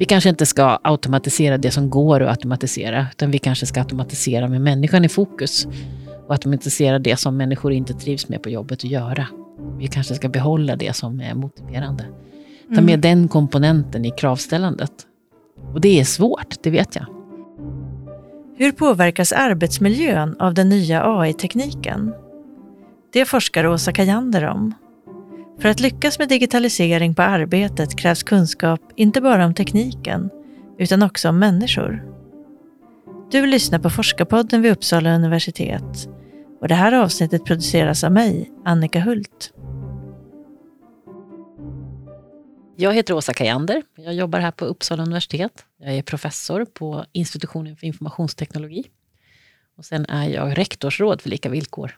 Vi kanske inte ska automatisera det som går att automatisera, utan vi kanske ska automatisera med människan i fokus och automatisera det som människor inte trivs med på jobbet att göra. Vi kanske ska behålla det som är motiverande. Ta med Mm. den komponenten i kravställandet. Och det är svårt, det vet jag. Hur påverkas arbetsmiljön av den nya AI-tekniken? Det forskar Åsa Kajander om. För att lyckas med digitalisering på arbetet krävs kunskap inte bara om tekniken, utan också om människor. Du lyssnar på Forskarpodden vid Uppsala universitet och det här avsnittet produceras av mig, Annika Hult. Jag heter Åsa Kajander. Jag jobbar här på Uppsala universitet. Jag är professor på institutionen för informationsteknologi. Och sen är jag rektorsråd för lika villkor.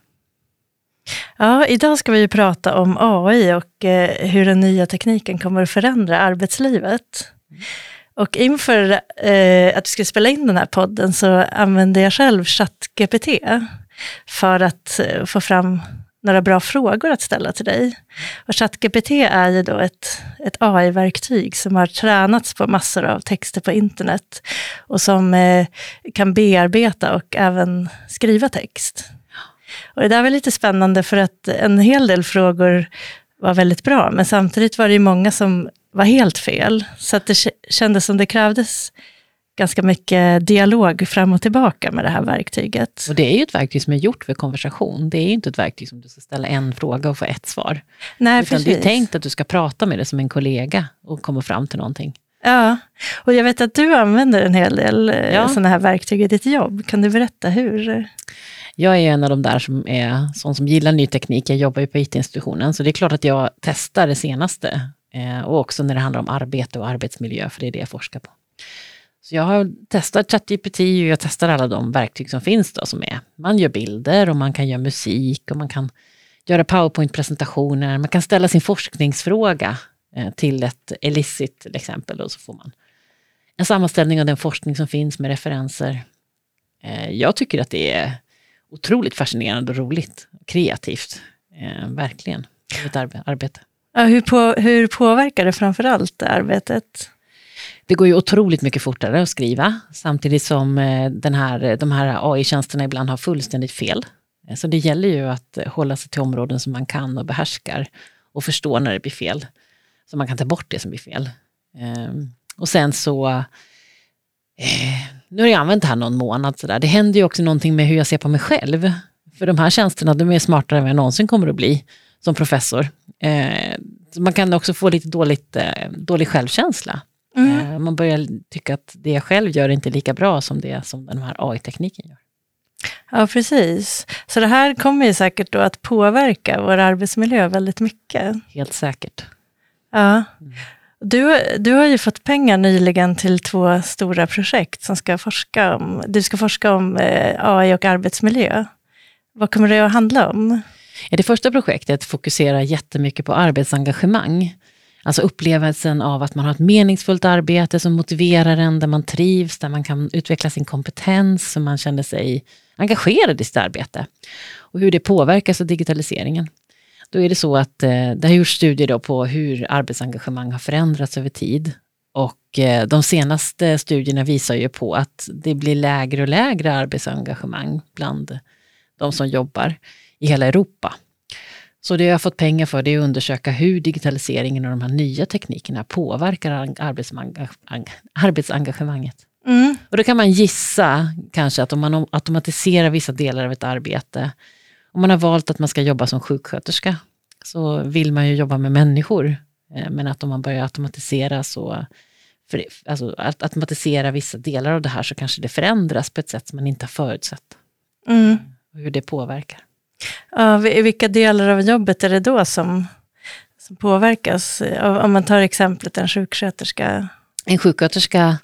Ja, idag ska vi ju prata om AI och eh, hur den nya tekniken kommer att förändra arbetslivet. Och inför eh, att vi skulle spela in den här podden så använde jag själv ChatGPT för att eh, få fram några bra frågor att ställa till dig. Och ChatGPT är ju då ett, ett AI-verktyg som har tränats på massor av texter på internet och som eh, kan bearbeta och även skriva text. Och det där var lite spännande för att en hel del frågor var väldigt bra, men samtidigt var det ju många som var helt fel. Så att det kändes som det krävdes ganska mycket dialog fram och tillbaka med det här verktyget. Och det är ju ett verktyg som är gjort för konversation. Det är ju inte ett verktyg som du ska ställa en fråga och få ett svar. Nej, Utan precis. det är tänkt att du ska prata med det som en kollega och komma fram till någonting. Ja, och jag vet att du använder en hel del Ja. ja. sådana här verktyg i ditt jobb. Kan du berätta hur? Jag är en av de där som är sån som gillar ny teknik. Jag jobbar ju på IT-institutionen, så det är klart att jag testar det senaste. Eh, och också när det handlar om arbete och arbetsmiljö, för det är det jag forskar på. Så jag har testat ChatGPT och jag testar alla de verktyg som finns då, som är, man gör bilder och man kan göra musik och man kan göra powerpoint-presentationer. Man kan ställa sin forskningsfråga eh, till ett Elicit till exempel och så får man en sammanställning av den forskning som finns med referenser. Eh, jag tycker att det är otroligt fascinerande och roligt. Kreativt. Eh, verkligen. Ett arbe- arbete. Ja, hur, på, hur påverkar det framförallt arbetet? Det går ju otroligt mycket fortare att skriva samtidigt som eh, den här, de här AI-tjänsterna ibland har fullständigt fel. Eh, Så det gäller ju att eh, hålla sig till områden som man kan och behärskar och förstå när det blir fel. Så man kan ta bort det som blir fel. Ehm, Och sen så, nu har jag använt det här någon månad sådär. Det händer ju också någonting med hur jag ser på mig själv. För de här tjänsterna, de är smartare än jag någonsin kommer att bli som professor. Eh, så Man kan också få lite dåligt, eh, dålig självkänsla. Eh, Man börjar tycka att det jag själv gör är inte lika bra som det som den här AI-tekniken gör. Ja, precis. Så det här kommer ju säkert då att påverka vår arbetsmiljö väldigt mycket. Helt säkert. Ja. Du, du har ju fått pengar nyligen till två stora projekt som ska forska om, du ska forska om eh, AI och arbetsmiljö. Vad kommer det att handla om? Det första projektet fokuserar jättemycket på arbetsengagemang. Alltså upplevelsen av att man har ett meningsfullt arbete som motiverar en, där man trivs, där man kan utveckla sin kompetens, så man känner sig engagerad i sitt arbete. Och hur det påverkas av digitaliseringen. Då är det så att eh, det har gjorts studier då på hur arbetsengagemang har förändrats över tid. Och eh, de senaste studierna visar ju på att det blir lägre och lägre arbetsengagemang bland de som jobbar i hela Europa. Så det jag har fått pengar för det är att undersöka hur digitaliseringen och de här nya teknikerna påverkar arbetsengagemanget. Mm. Och då kan man gissa kanske att om man automatiserar vissa delar av ett arbete, om man har valt att man ska jobba som sjuksköterska, så vill man ju jobba med människor. Eh, Men att om man börjar automatisera så, för, alltså att automatisera vissa delar av det här så kanske det förändras på ett sätt som man inte har förutsett. Mm. Och hur det påverkar. Ja, vi- vilka delar av jobbet är det då som, som påverkas? Om man tar exemplet en sjuksköterska. En sjuksköterska,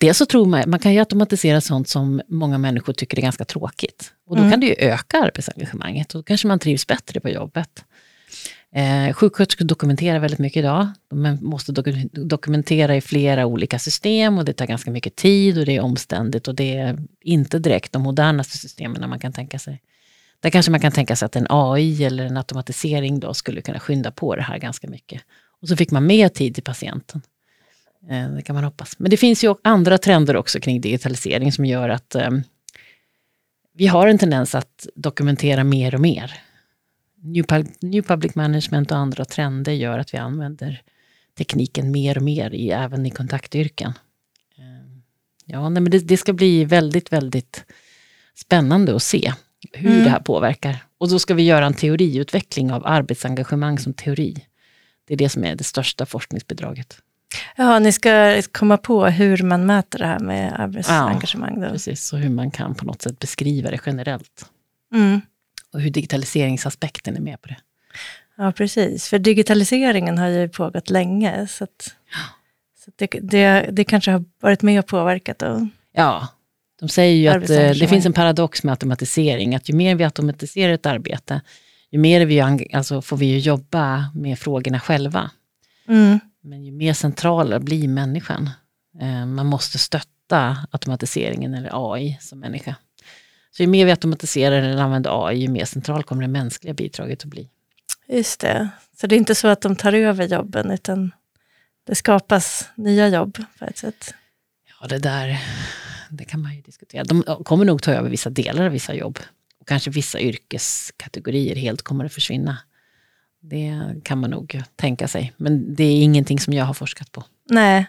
dels så tror man, man kan ju automatisera sånt som många människor tycker är ganska tråkigt. Och då Mm. kan det ju öka arbetsengagemanget och då kanske man trivs bättre på jobbet. Eh, sjuksköterskor dokumenterar väldigt mycket idag. De måste doku- dokumentera i flera olika system och det tar ganska mycket tid och det är omständigt och det är inte direkt de modernaste systemen man kan tänka sig. Där kanske man kan tänka sig att en AI eller en automatisering då skulle kunna skynda på det här ganska mycket. Och så fick man mer tid till patienten. Eh, det kan man hoppas. Men det finns ju andra trender också kring digitalisering som gör att eh, vi har en tendens att dokumentera mer och mer. New, New Public Management och andra trender gör att vi använder tekniken mer och mer, i, även i kontaktyrken. Eh, ja, nej, men det, det, ska bli väldigt, väldigt spännande att se hur mm. det här påverkar. Och då ska vi göra en teoriutveckling av arbetsengagemang som teori. Det är det som är det största forskningsbidraget. Ja, ni ska komma på hur man mäter det här med arbetsengagemang. Ja, precis, och hur man kan på något sätt beskriva det generellt. Mm. Och hur digitaliseringsaspekten är med på det. Ja, precis. För digitaliseringen har ju pågått länge. Så, att, så det, det, det, kanske har varit med och påverkat. Då. Ja, de säger ju att eh, det finns en paradox med automatisering. Att ju mer vi automatiserar ett arbete, ju mer vi, alltså, får vi ju jobba med frågorna själva. Mm. Men ju mer centrala blir människan. Eh, man måste stötta automatiseringen eller AI som människa. Så ju mer vi automatiserar eller använder AI, ju mer central kommer det mänskliga bidraget att bli. Just det. Så det är inte så att de tar över jobben, utan det skapas nya jobb på ett sätt? Ja, det där det kan man ju diskutera. De kommer nog ta över vissa delar av vissa jobb. Och kanske vissa yrkeskategorier helt kommer att försvinna. Det kan man nog tänka sig. Men det är ingenting som jag har forskat på. Nej.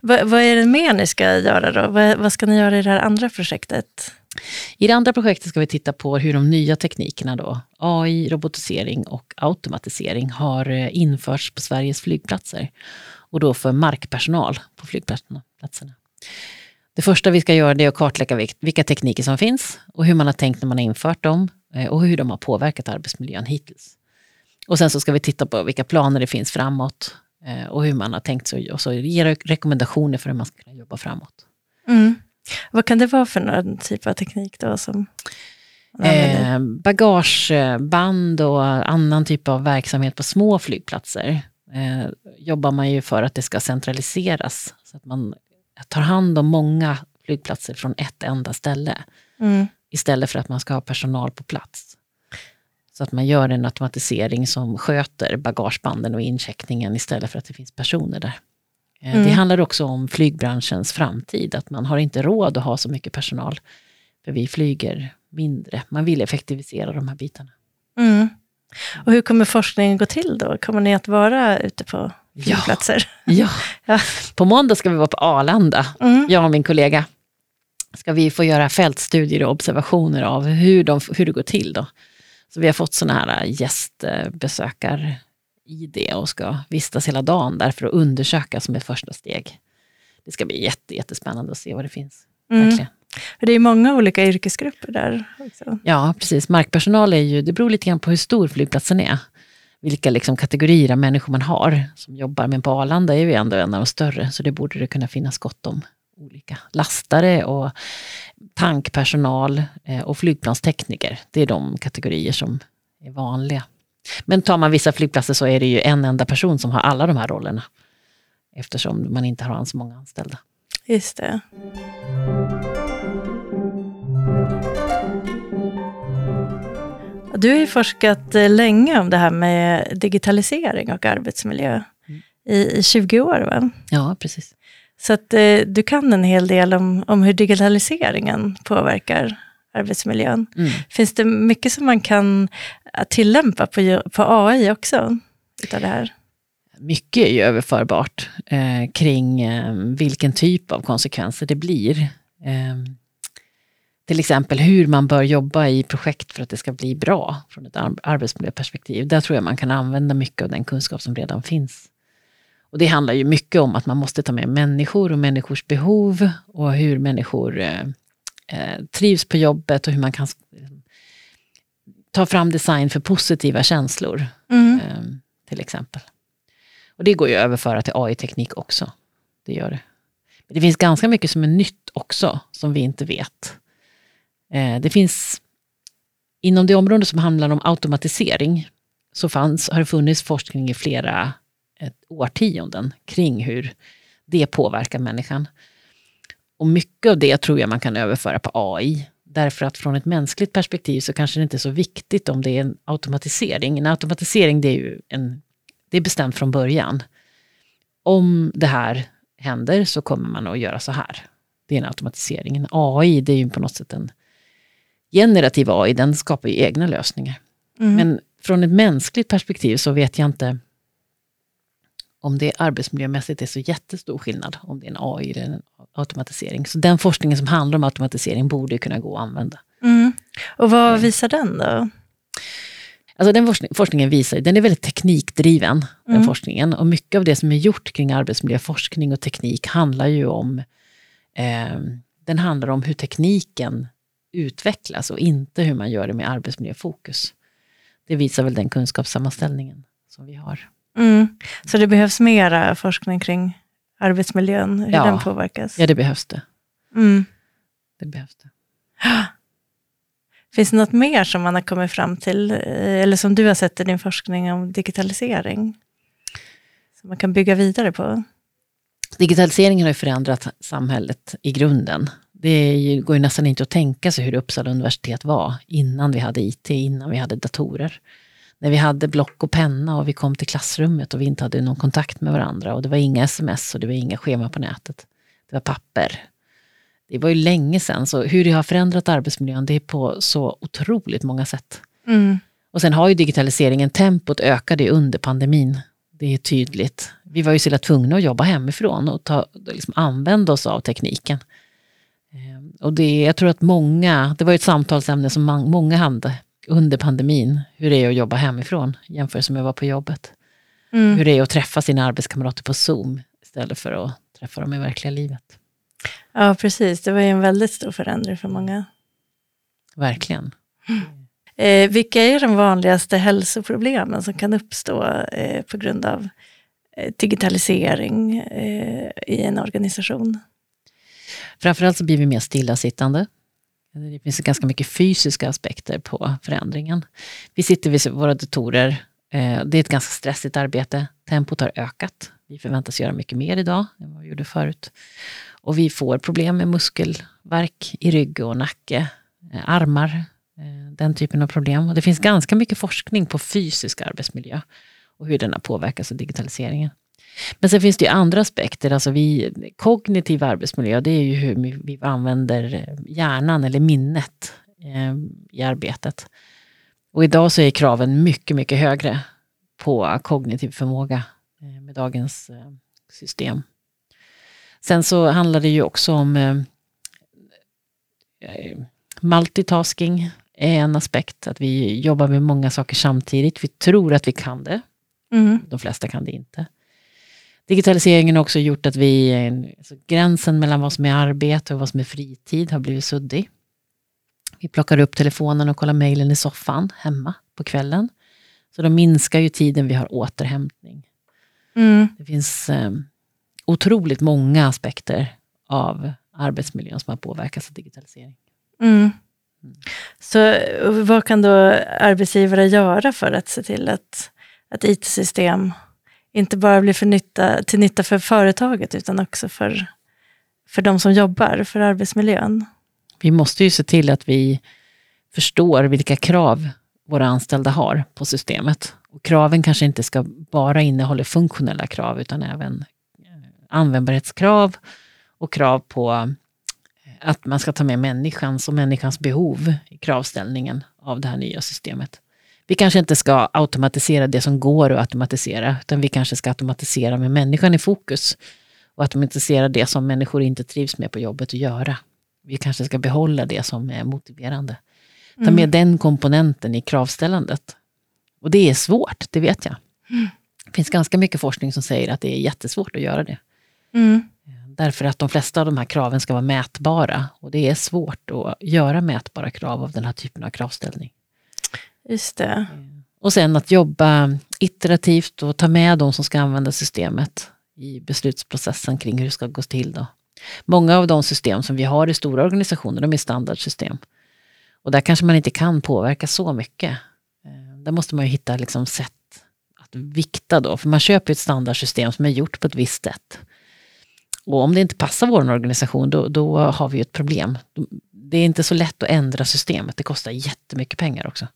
Va, vad är det mer ni ska göra då? Va, vad ska ni göra i det här andra projektet? I det andra projektet ska vi titta på hur de nya teknikerna då, AI, robotisering och automatisering har eh, införts på Sveriges flygplatser. Och då för markpersonal på flygplatserna. Det första vi ska göra är att kartlägga vilka tekniker som finns och hur man har tänkt när man har infört dem eh, och hur de har påverkat arbetsmiljön hittills. Och sen så ska vi titta på vilka planer det finns framåt eh, och hur man har tänkt sig och så ge rekommendationer för hur man ska kunna jobba framåt. Mm. Vad kan det vara för någon typ av teknik då? Som eh, bagageband och annan typ av verksamhet på små flygplatser eh, jobbar man ju för att det ska centraliseras. Så att man tar hand om många flygplatser från ett enda ställe. Mm. Istället för att man ska ha personal på plats. Så att man gör en automatisering som sköter bagagebanden och incheckningen istället för att det finns personer där. Eh, mm. Det handlar också om flygbranschens framtid, att man har inte råd att ha så mycket personal. För vi flyger mindre. Man vill effektivisera de här bitarna. Mm. Och hur kommer forskningen gå till då? Kommer ni att vara ute på flygplatser? Ja, ja. ja. på måndag ska vi vara på Arlanda, mm. jag och min kollega. Ska vi få göra fältstudier och observationer av hur, de, hur det går till. Då. Så vi har fått sådana här gästbesökar i det och ska vistas hela dagen där för att undersöka som ett första steg. Det ska bli jätte, jättespännande att se vad det finns. Mm. Verkligen. Det är många olika yrkesgrupper där också. Ja, precis. Markpersonal är ju, det beror lite grann på hur stor flygplatsen är. Vilka liksom kategorier av människor man har som jobbar. Men på Arlanda är ju ändå en av de större, så det borde det kunna finnas gott om olika lastare och tankpersonal eh, och flygplanstekniker. Det är de kategorier som är vanliga. Men tar man vissa flygplatser så är det ju en enda person som har alla de här rollerna. Eftersom man inte har så många anställda. Just det. Du har ju forskat eh, länge om det här med digitalisering och arbetsmiljö. Mm. I, I 20 år va? Ja, precis. Så att eh, du kan en hel del om, om hur digitaliseringen påverkar arbetsmiljön. Mm. Finns det mycket som man kan eh, tillämpa på, på AI också? Utav det här? Mycket är ju överförbart eh, kring eh, vilken typ av konsekvenser det blir. Eh, till exempel hur man bör jobba i projekt för att det ska bli bra från ett arbetsmiljöperspektiv. Där tror jag man kan använda mycket av den kunskap som redan finns. Och det handlar ju mycket om att man måste ta med människor och människors behov och hur människor eh, eh, trivs på jobbet och hur man kan ta fram design för positiva känslor. Mm. Eh, till exempel. Och det går ju att överföra till AI-teknik också. Det gör det. Men det finns ganska mycket som är nytt också, som vi inte vet. Eh, det finns, inom det område som handlar om automatisering, så fanns, har det funnits forskning i flera ett årtionden kring hur det påverkar människan. Och mycket av det tror jag man kan överföra på AI. Därför att från ett mänskligt perspektiv så kanske det inte är så viktigt om det är en automatisering. En automatisering det är ju en, det är bestämt från början. Om det här händer så kommer man att göra så här. Det är en automatisering. En AI, det är ju på något sätt en generativ AI, den skapar ju egna lösningar. Mm. Men från ett mänskligt perspektiv så vet jag inte om det arbetsmiljömässigt är så jättestor skillnad om det är en AI eller en automatisering. Så den forskningen som handlar om automatisering borde ju kunna gå att använda. Mm. Och vad visar den då? Alltså den forskning, forskningen visar, den är väldigt teknikdriven, den Mm. forskningen. Och mycket av det som är gjort kring arbetsmiljöforskning och teknik handlar ju om, eh, den handlar om hur tekniken utvecklas och inte hur man gör det med arbetsmiljöfokus. Det visar väl den kunskapssammanställningen som vi har. Mm. Så det behövs mera forskning kring arbetsmiljön, hur Ja. den påverkas? Ja, det behövs det. Mm. det, behövs det. Finns det något mer som man har kommit fram till, eh, eller som du har sett i din forskning om digitalisering? Som man kan bygga vidare på? Digitaliseringen har ju förändrat samhället i grunden. Det går ju nästan inte att tänka sig hur Uppsala universitet var innan vi hade IT, innan vi hade datorer. När vi hade block och penna och vi kom till klassrummet och vi inte hade någon kontakt med varandra och det var inga sms och det var inga schema på nätet. Det var papper. Det var ju länge sedan, så hur det har förändrat arbetsmiljön det är på så otroligt många sätt. Mm. Och sen har ju digitaliseringen, tempot ökade under pandemin. Det är tydligt. Vi var ju så tvungna att jobba hemifrån och ta, liksom använda oss av tekniken. Eh, Och det, jag tror att många, det var ett samtalsämne som många hade under pandemin, hur det är att jobba hemifrån jämfört med att vara på jobbet. Mm. Hur det är att träffa sina arbetskamrater på Zoom istället för att träffa dem i verkliga livet. Ja, precis. Det var ju en väldigt stor förändring för många. Verkligen. Eh, vilka är de vanligaste hälsoproblemen som kan uppstå eh, på grund av eh, digitalisering eh, i en organisation? Framförallt så blir vi mer stillasittande. Det finns ganska mycket fysiska aspekter på förändringen. Vi sitter vid våra datorer. Eh, det är ett ganska stressigt arbete. Tempot har ökat. Vi förväntas göra mycket mer idag än vad vi gjorde förut. Och vi får problem med muskelvärk i rygg och nacke, eh, armar, eh, den typen av problem. Och det finns ganska mycket forskning på fysisk arbetsmiljö och hur den har påverkats av digitaliseringen. Men sen finns det ju andra aspekter. Alltså vi, kognitiv arbetsmiljö, det är ju hur vi använder hjärnan eller minnet eh, i arbetet. Och idag så är kraven mycket, mycket högre på kognitiv förmåga eh, med dagens eh, system. Sen så handlar det ju också om eh, eh, multitasking är en aspekt, att vi jobbar med många saker samtidigt. Vi tror att vi kan det, Mm. de flesta kan det inte. Digitaliseringen har också gjort att vi, alltså gränsen mellan vad som är arbete och vad som är fritid har blivit suddig. Vi plockar upp telefonen och kollar mejlen i soffan hemma på kvällen. Så då minskar ju tiden vi har återhämtning. Mm. Det finns eh, otroligt många aspekter av arbetsmiljön som har påverkats av digitalisering. Mm. Så och vad kan då arbetsgivare göra för att se till att, att IT-system inte bara blir för nytta, till nytta för företaget utan också för, för de som jobbar, för arbetsmiljön? Vi måste ju se till att vi förstår vilka krav våra anställda har på systemet. Och kraven kanske inte ska bara innehålla funktionella krav utan även eh, användbarhetskrav och krav på eh, att man ska ta med människans och människans behov i kravställningen av det här nya systemet. Vi kanske inte ska automatisera det som går att automatisera, utan vi kanske ska automatisera med människan i fokus och automatisera det som människor inte trivs med på jobbet att göra. Vi kanske ska behålla det som är motiverande. Ta med den komponenten i kravställandet. Och det är svårt, det vet jag. Det finns ganska mycket forskning som säger att det är jättesvårt att göra det. Mm. Därför att de flesta av de här kraven ska vara mätbara. Och det är svårt att göra mätbara krav av den här typen av kravställning. Just det. Och sen att jobba iterativt och ta med de som ska använda systemet i beslutsprocessen kring hur det ska gå till. Då. Många av de system som vi har i stora organisationer, de är standardsystem. Och där kanske man inte kan påverka så mycket. Eh, där måste man ju hitta liksom sätt att vikta då, för man köper ett standardsystem som är gjort på ett visst sätt. Och om det inte passar vår organisation, då, då har vi ju ett problem. Det är inte så lätt att ändra systemet, det kostar jättemycket pengar också.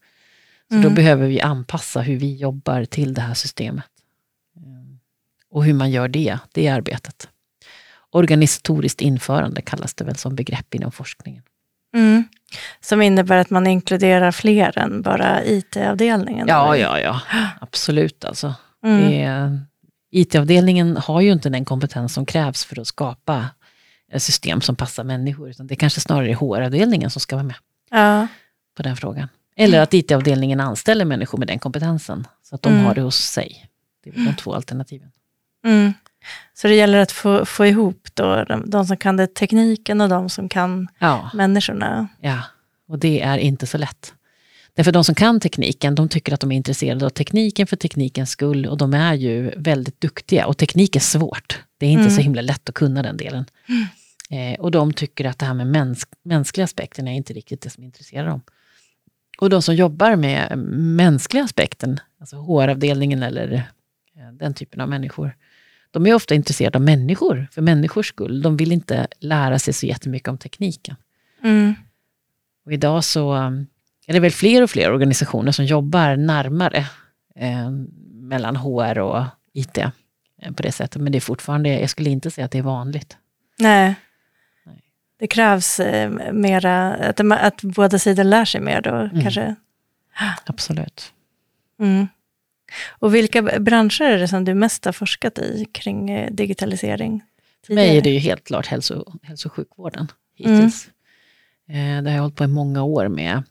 Så då Mm. behöver vi anpassa hur vi jobbar till det här systemet. Eh, Och hur man gör det, det är arbetet. organisatoriskt införande kallas det väl som begrepp inom forskningen. Mm. Som innebär att man inkluderar fler än bara IT-avdelningen? Ja, ja, ja, absolut alltså. Mm. IT-avdelningen har ju inte den kompetens som krävs för att skapa system som passar människor, utan det är kanske snarare HR-avdelningen som ska vara med Ja. på den frågan. Eller att IT-avdelningen anställer människor med den kompetensen, så att de Mm. har det hos sig. Det är de två alternativen. Mm. Så det gäller att få, få ihop då, de, de som kan det tekniken och de som kan Ja, människorna. ja, och det är inte så lätt. Därför de som kan tekniken, de tycker att de är intresserade av tekniken för teknikens skull och de är ju väldigt duktiga. Och teknik är svårt. Det är inte Mm. så himla lätt att kunna den delen. Eh, och de tycker att det här med mäns mänskliga aspekten är inte riktigt det som intresserar dem. Och de som jobbar med mänskliga aspekten, alltså HR-avdelningen eller eh, den typen av människor, de är ofta intresserade av människor, för människors skull. De vill inte lära sig så jättemycket om tekniken. Mm. Och idag så um, är det väl fler och fler organisationer som jobbar närmare eh, mellan HR och IT eh, på det sättet. Men det är fortfarande, jag skulle inte säga att det är vanligt. Nej. Det krävs eh, mera, att, att båda sidor lär sig mer då Mm. kanske. Absolut. Mm. Och vilka branscher är det som du mest har forskat i kring eh, digitalisering? För mig är det ju helt klart hälso, hälso och sjukvården hittills. Eh, det har jag hållit på i många år med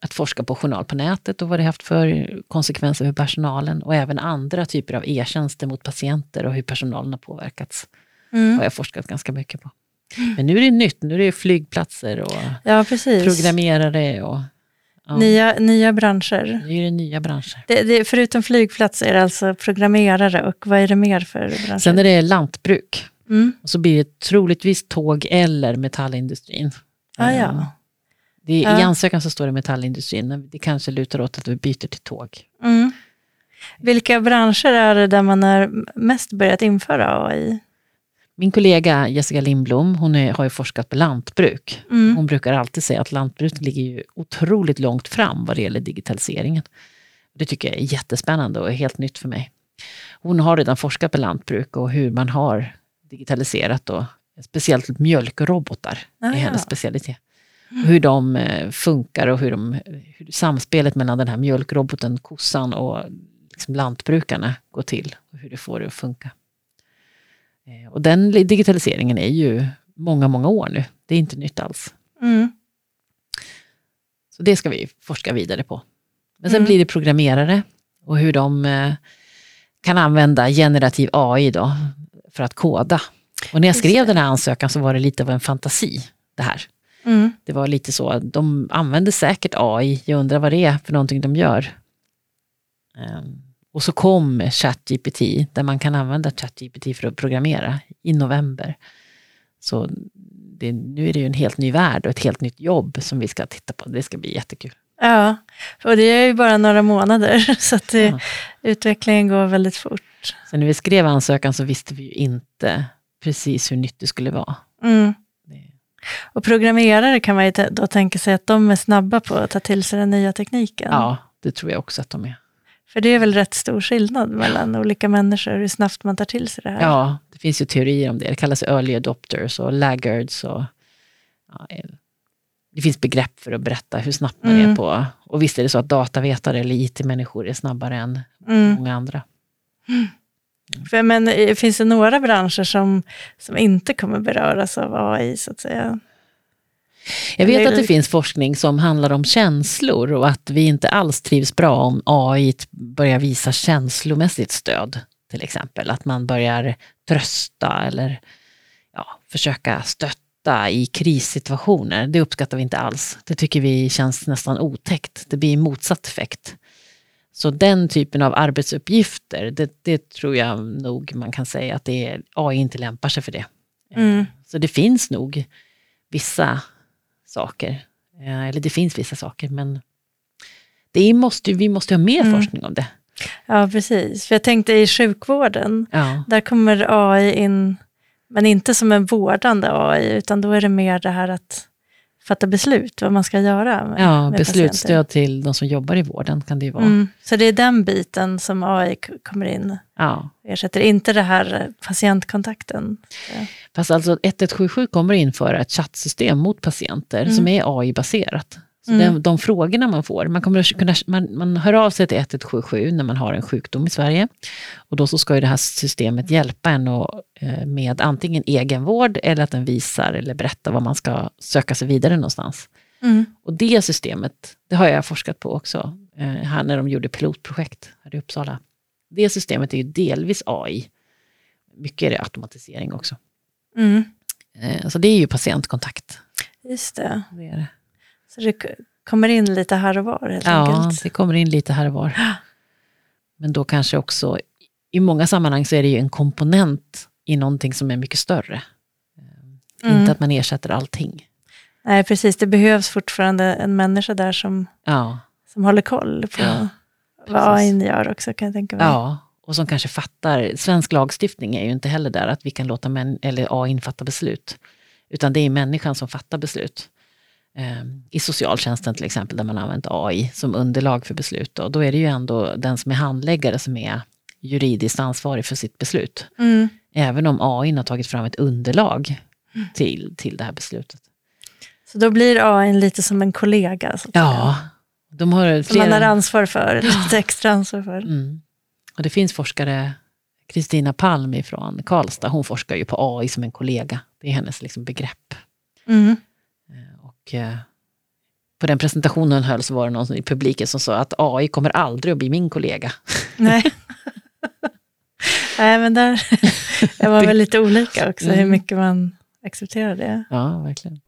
att forska på journal på nätet och vad det haft för konsekvenser för personalen och även andra typer av e-tjänster mot patienter och hur personalen har påverkats. Mm. har jag forskat ganska mycket på. Men nu är det nytt, nu är det flygplatser och Ja, programmerare och ja, Nya, nya branscher. nu är det nya branscher. Det, det, förutom flygplats är det alltså programmerare och vad är det mer för branscher? Sen är det lantbruk. mm. Och så blir det troligtvis tåg eller metallindustrin. ah, ja. Det, I ansökan så står det metallindustrin, men det kanske lutar åt att vi byter till tåg. Mm. Vilka branscher är det där man har mest börjat införa AI? Min kollega Jessica Lindblom, hon är, har ju forskat på lantbruk. Mm. Hon brukar alltid säga att lantbruk ligger ju otroligt långt fram vad det gäller digitaliseringen. Det tycker jag är jättespännande och är helt nytt för mig. Hon har redan forskat på lantbruk och hur man har digitaliserat och speciellt mjölkrobotar Ah, är hennes specialitet. Och hur de eh, funkar och hur, de, hur samspelet mellan den här mjölkroboten, kossan och liksom lantbrukarna går till och hur det får det att funka. Eh, Och den digitaliseringen är ju många, många år nu. Det är inte nytt alls. Mm. Så det ska vi forska vidare på. Men sen Mm. blir det programmerare och hur de eh, kan använda generativ AI då för att koda. Och när jag skrev den här ansökan så var det lite av en fantasi det här. Mm. Det var lite så, de använder säkert AI, jag undrar vad det är för någonting de gör. Och så kom ChatGPT, där man kan använda ChatGPT för att programmera i november. Så det, nu är det ju en helt ny värld och ett helt nytt jobb som vi ska titta på. Det ska bli jättekul. Ja, och det är ju bara några månader, så att det, Ja. utvecklingen går väldigt fort. Så när vi skrev ansökan så visste vi ju inte precis hur nytt det skulle vara. Mm. Och programmerare kan man ju då tänka sig att de är snabba på att ta till sig den nya tekniken. Ja, det tror jag också att de är. För det är väl rätt stor skillnad mellan olika människor, hur snabbt man tar till sig det här. Ja, det finns ju teorier om det. Det kallas early adopters och laggards. Och, ja, eh, det finns begrepp för att berätta hur snabbt man Mm. är på. Och visst är det så att datavetare eller IT-människor är snabbare än Mm. många andra. För, men eh, finns det några branscher som, som inte kommer beröras av AI, så att säga? Jag vet att det finns forskning som handlar om känslor och att vi inte alls trivs bra om AI börjar visa känslomässigt stöd. Till exempel att man börjar trösta eller ja, försöka stötta i krissituationer. Det uppskattar vi inte alls. Det tycker vi känns nästan otäckt. Det blir motsatt effekt. Så den typen av arbetsuppgifter, det, det tror jag nog man kan säga att det är, AI inte lämpar sig för det. Mm. Så det finns nog vissa saker. Eh, Eller det finns vissa saker, men det måste, vi måste ha mer Mm. forskning om det. Ja, precis. För jag tänkte i sjukvården, Ja. där kommer AI in, men inte som en vårdande AI, utan då är det mer det här att fatta beslut, vad man ska göra. Med, Ja, beslutsstöd till de som jobbar i vården kan det ju vara. Mm. Så det är den biten som AI kommer in Ja. ersätter, inte det här patientkontakten. Fast alltså 1177 kommer införa ett chattsystem mot patienter Mm. som är AI-baserat. Så Mm. den, de frågorna man får, man, kommer att kunna, man, man hör av sig till 1177 när man har en sjukdom i Sverige. Och då så ska ju det här systemet hjälpa en och, eh, med antingen egenvård eller att den visar eller berättar var man ska söka sig vidare någonstans. Mm. Och det systemet, det har jag forskat på också, eh, här när de gjorde pilotprojekt här i Uppsala. Det systemet är ju delvis AI. Mycket är det automatisering också. Mm. Eh, Så det är ju patientkontakt. Just det. Det är det. Så det kommer in lite här och var helt Ja, enkelt. det kommer in lite här och var. Men då kanske också, i många sammanhang så är det ju en komponent i någonting som är mycket större. Eh, Mm. Inte att man ersätter allting. Nej, precis. Det behövs fortfarande en människa där som, Ja, som håller koll på Ja, vad AI gör också, kan jag tänka mig. ja. och som kanske fattar, svensk lagstiftning är ju inte heller där att vi kan låta män, eller AI fatta beslut. Utan det är människan som fattar beslut. Eh, I socialtjänsten till exempel, där man använt AI som underlag för beslut. Då, då är det ju ändå den som är handläggare som är juridiskt ansvarig för sitt beslut. Mm. Även om AI har tagit fram ett underlag till, till det här beslutet. Så då blir AI lite som en kollega, så. Ja, de har Som man har flera... ansvar för, lite extra ansvar för. Mm. Och det finns forskare, Kristina Palm från Karlstad, hon forskar ju på AI som en kollega. Det är hennes liksom begrepp. Och eh, på den presentationen höll så var det någon i publiken som sa att AI kommer aldrig att bli min kollega. Nej. Nej, men där det var väl lite olika också, hur Mm. mycket man accepterar det. Ja, verkligen.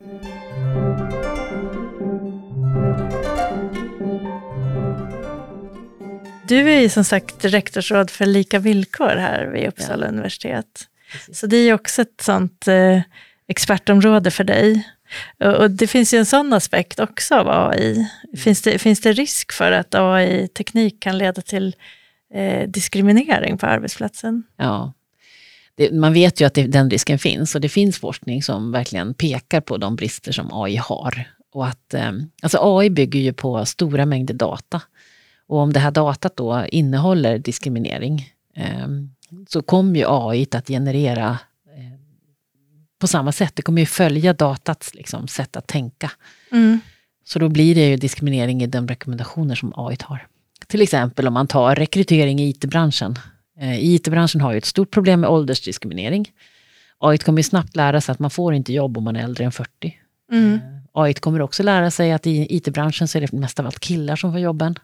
Du är ju som sagt rektorsråd för lika villkor här vid Uppsala universitet. Precis. Så det är ju också ett sånt eh, expertområde för dig. Och, det finns ju en sån aspekt också av AI. Finns det, finns det risk för att AI-teknik kan leda till eh, diskriminering på arbetsplatsen? Ja. Det, man vet ju att det, den risken finns och det finns forskning som verkligen pekar på de brister som AI har. Och att, eh, alltså AI bygger ju på stora mängder data. Och om det här datat då innehåller diskriminering eh, så kommer ju AI att generera på samma sätt. Det kommer ju följa datats liksom, sätt att tänka. Mm. Så då blir det ju diskriminering i de rekommendationer som AI har. Till exempel om man tar rekrytering i IT-branschen. Eh, IT-branschen har ju ett stort problem med åldersdiskriminering. AI kommer snabbt lära sig att man får inte jobb om man är äldre än 40. Mm. Eh, AI kommer också lära sig att i IT-branschen så är det mest av allt killar som får jobben.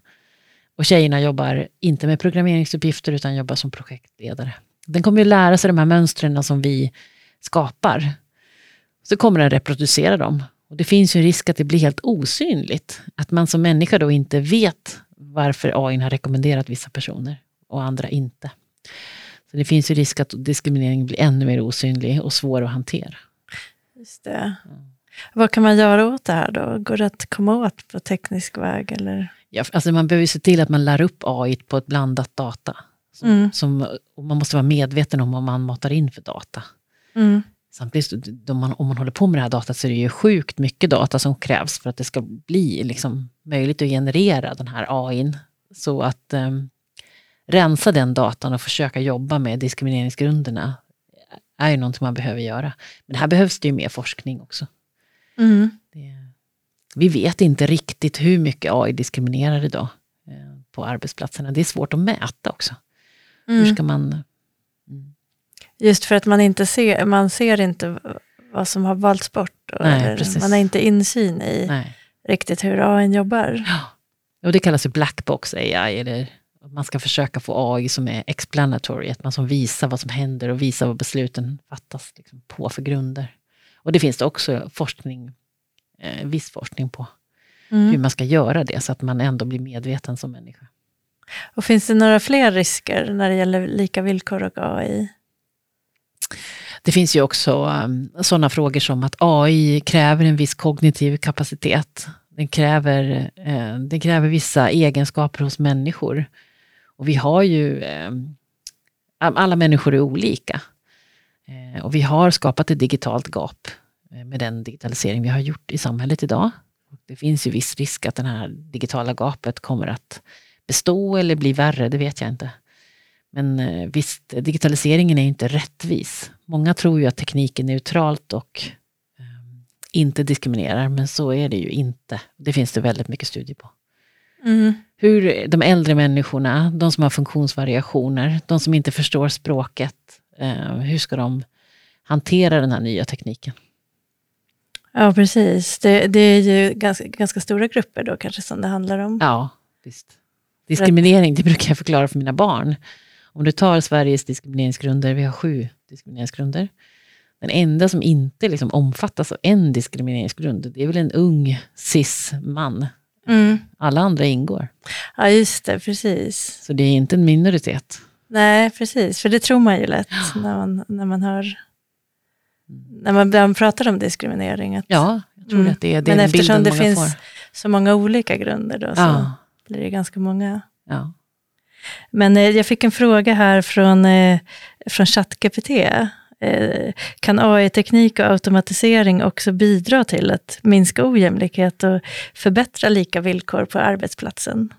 Och tjejerna jobbar inte med programmeringsuppgifter utan jobbar som projektledare. Den kommer ju lära sig de här mönstren som vi skapar. Så kommer den reproducera dem. Och det finns ju en risk att det blir helt osynligt. Att man som människa då inte vet varför AI har rekommenderat vissa personer och andra inte. Så det finns ju risk att diskriminering blir ännu mer osynlig och svår att hantera. Just det. Vad kan man göra åt det här då? Går det att komma åt på teknisk väg? Eller? Ja, alltså man behöver se till att man lär upp AI på ett blandat data. Som, Mm. som, och man måste vara medveten om vad man matar in för data. Mm. Samtidigt, man, om man håller på med det här datat så är det ju sjukt mycket data som krävs för att det ska bli liksom, möjligt att generera den här AIn. Så att um, rensa den datan och försöka jobba med diskrimineringsgrunderna är ju någonting man behöver göra. Men här behövs det ju mer forskning också. Mm. Det, vi vet inte riktigt hur mycket AI diskriminerar idag eh, på arbetsplatserna. Det är svårt att mäta också. Hur Mm. ska man... Just för att man inte ser, man ser inte vad som har valts bort. Nej, man har inte insyn i Nej. riktigt hur AI jobbar. Ja. Och det kallas ju blackbox AI, eller man ska försöka få AI som är explanatory, att man som visar vad som händer och visar vad besluten fattas liksom, på för grunder. Och det finns det också forskning, eh, viss forskning på, hur Mm. man ska göra det så att man ändå blir medveten som människa. Och finns det några fler risker när det gäller lika villkor och AI? Det finns ju också um, sådana frågor som att AI kräver en viss kognitiv kapacitet. Den kräver, eh, den kräver vissa egenskaper hos människor. Och vi har ju, ehm, alla människor är olika. Eh, och vi har skapat ett digitalt gap eh, med den digitalisering vi har gjort i samhället idag. Det finns ju viss risk att det här digitala gapet kommer att bestå eller bli värre, det vet jag inte. Men eh, visst, digitaliseringen är inte rättvis. Många tror ju att teknik är neutralt och eh, inte diskriminerar, men så är det ju inte. Det finns det väldigt mycket studier på. Mm. Hur de äldre människorna, de som har funktionsvariationer, de som inte förstår språket, eh, hur ska de hantera den här nya tekniken? Ja, precis. Det, det är ju ganska, ganska stora grupper då kanske som det handlar om. Ja, visst. Diskriminering, det brukar jag förklara för mina barn. Om du tar Sveriges diskrimineringsgrunder, vi har sju diskrimineringsgrunder. Den enda som inte liksom omfattas av en diskrimineringsgrund, det är väl en ung cis-man. Mm. Alla andra ingår. Ja, just det, precis. Så det är inte en minoritet. Nej, precis. För det tror man ju lätt när man, när man hör när man, när man pratar om diskriminering. Att, Ja, jag tror Mm. att det är det Men eftersom det finns får. så många olika grunder då, så Ja, blir det ganska många. ja. Men eh, jag fick en fråga här från, eh, från ChatGPT. Eh, kan AI-teknik och automatisering också bidra till att minska ojämlikhet och förbättra lika villkor på arbetsplatsen?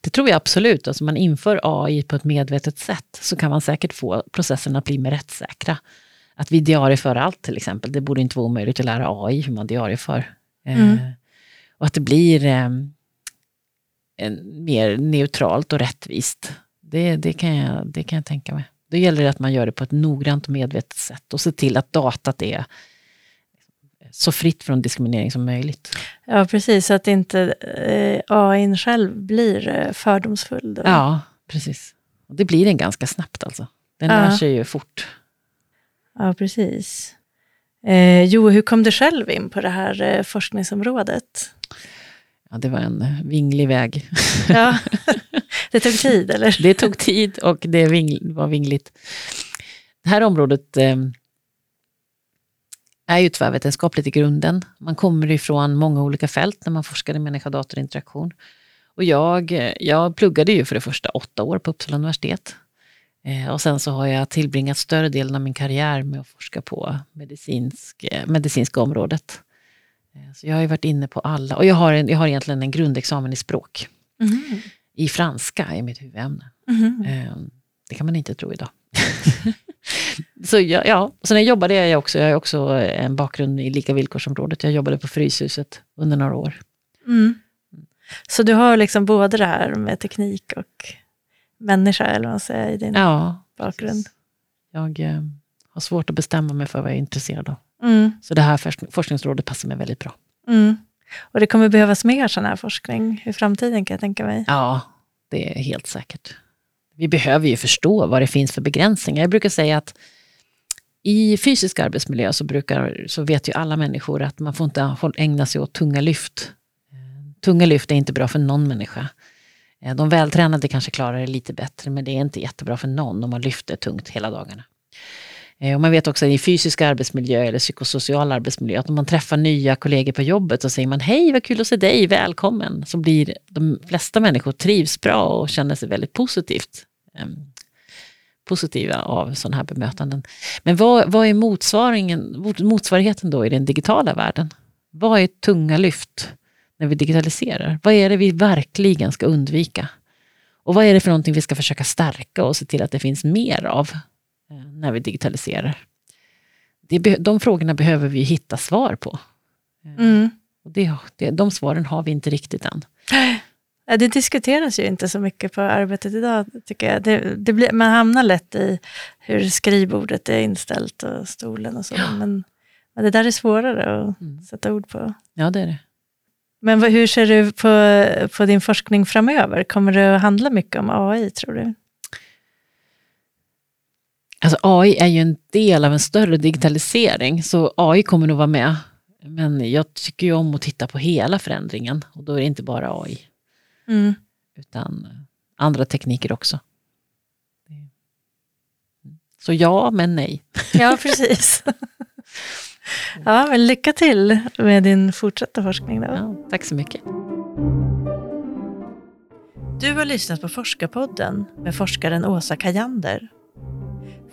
Det tror jag absolut. Alltså man inför AI på ett medvetet sätt så kan man säkert få processerna att bli mer rättssäkra. Att vi diarieför allt till exempel. Det borde inte vara omöjligt att lära AI hur man diarieför. Mm. Eh, och att det blir eh, en, mer neutralt och rättvist. Det, det, kan jag, det kan jag tänka mig. Då gäller det att man gör det på ett noggrant och medvetet sätt och se till att datat är så fritt från diskriminering som möjligt. Ja, precis. Så att inte eh, AI själv blir eh, fördomsfull. Då. Ja, precis. Och det blir den ganska snabbt alltså. Den Ja. lär sig ju fort. Ja, precis. Eh, jo, hur kom du själv in på det här eh, forskningsområdet? Ja, det var en vinglig väg. Ja, det tog tid, eller? Det tog tid och det var vingligt. Det här området eh, är ju tvärvetenskapligt i grunden. Man kommer ifrån många olika fält när man forskar i människa-datorinteraktion. Och jag, jag pluggade ju för det första åtta år på Uppsala universitet. Eh, och sen så har jag tillbringat större delen av min karriär med att forska på medicinsk, eh, medicinska området. Eh, så jag har varit inne på alla, och jag har, en, jag har egentligen en grundexamen i språk. Mhm. I franska är mitt huvudämne. Eh, Det kan man inte tro idag. så ja, ja, så när jag jobbade jag också, jag har också en bakgrund i lika villkorsområdet. Jag jobbade på Fryshuset under några år. Mm. Så du har liksom både det här med teknik och människa, eller vad man säger, i din Ja, bakgrund? precis. Jag eh, har svårt att bestämma mig för vad jag är intresserad av. Mm. Så det här forskning- forskningsrådet passar mig väldigt bra. Mm. Och det kommer behövas mer sån här forskning i framtiden kan jag tänka mig. Ja, det är helt säkert. Vi behöver ju förstå vad det finns för begränsningar. Jag brukar säga att i fysisk arbetsmiljö så, brukar, så vet ju alla människor att man får inte ägna sig åt tunga lyft. Eh, Tunga lyft är inte bra för någon människa. Eh, De vältränade kanske klarar det lite bättre, men det är inte jättebra för någon om man lyfter tungt hela dagarna. Eh, och man vet också i fysisk arbetsmiljö eller psykosocial arbetsmiljö att om man träffar nya kollegor på jobbet så säger man hej vad kul att se dig, välkommen. Så blir de flesta människor trivs bra och känner sig väldigt positivt ehm, positiva av sådana här bemötanden. Men vad, vad är motsvaringen, motsvarigheten då i den digitala världen? Vad är tunga lyft när vi digitaliserar? Vad är det vi verkligen ska undvika? Och vad är det för någonting vi ska försöka stärka och se till att det finns mer av när vi digitaliserar? Det, de frågorna behöver vi hitta svar på. Mm. Och det, det, de svaren har vi inte riktigt än. Det diskuteras ju inte så mycket på arbetet idag, tycker jag. Det, det blir, man hamnar lätt i hur skrivbordet är inställt och stolen och så. Ja. Men, men det där är svårare att Mm. sätta ord på. Ja, det är det. Men vad, hur ser du på, på din forskning framöver? Kommer det att handla mycket om AI, tror du? Alltså AI är ju en del av en större digitalisering, så AI kommer nog vara med. Men jag tycker ju om att titta på hela förändringen och då är det inte bara AI, Mm. utan eh, andra tekniker också. Så ja, men nej. Ja, precis. ja, men lycka till med din fortsatta forskning. Då. Ja, tack så mycket. Du har lyssnat på Forskarpodden med forskaren Åsa Kajander.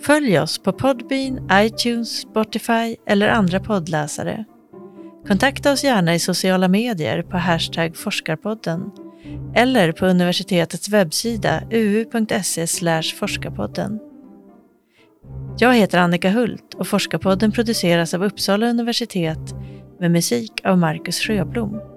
Följ oss på Podbean, iTunes, Spotify eller andra poddläsare. Kontakta oss gärna i sociala medier på hashtag forskarpodden eller på universitetets webbsida uu.se forskarpodden. Jag heter Annika Hult och Forskarpodden produceras av Uppsala universitet med musik av Marcus Sjöblom.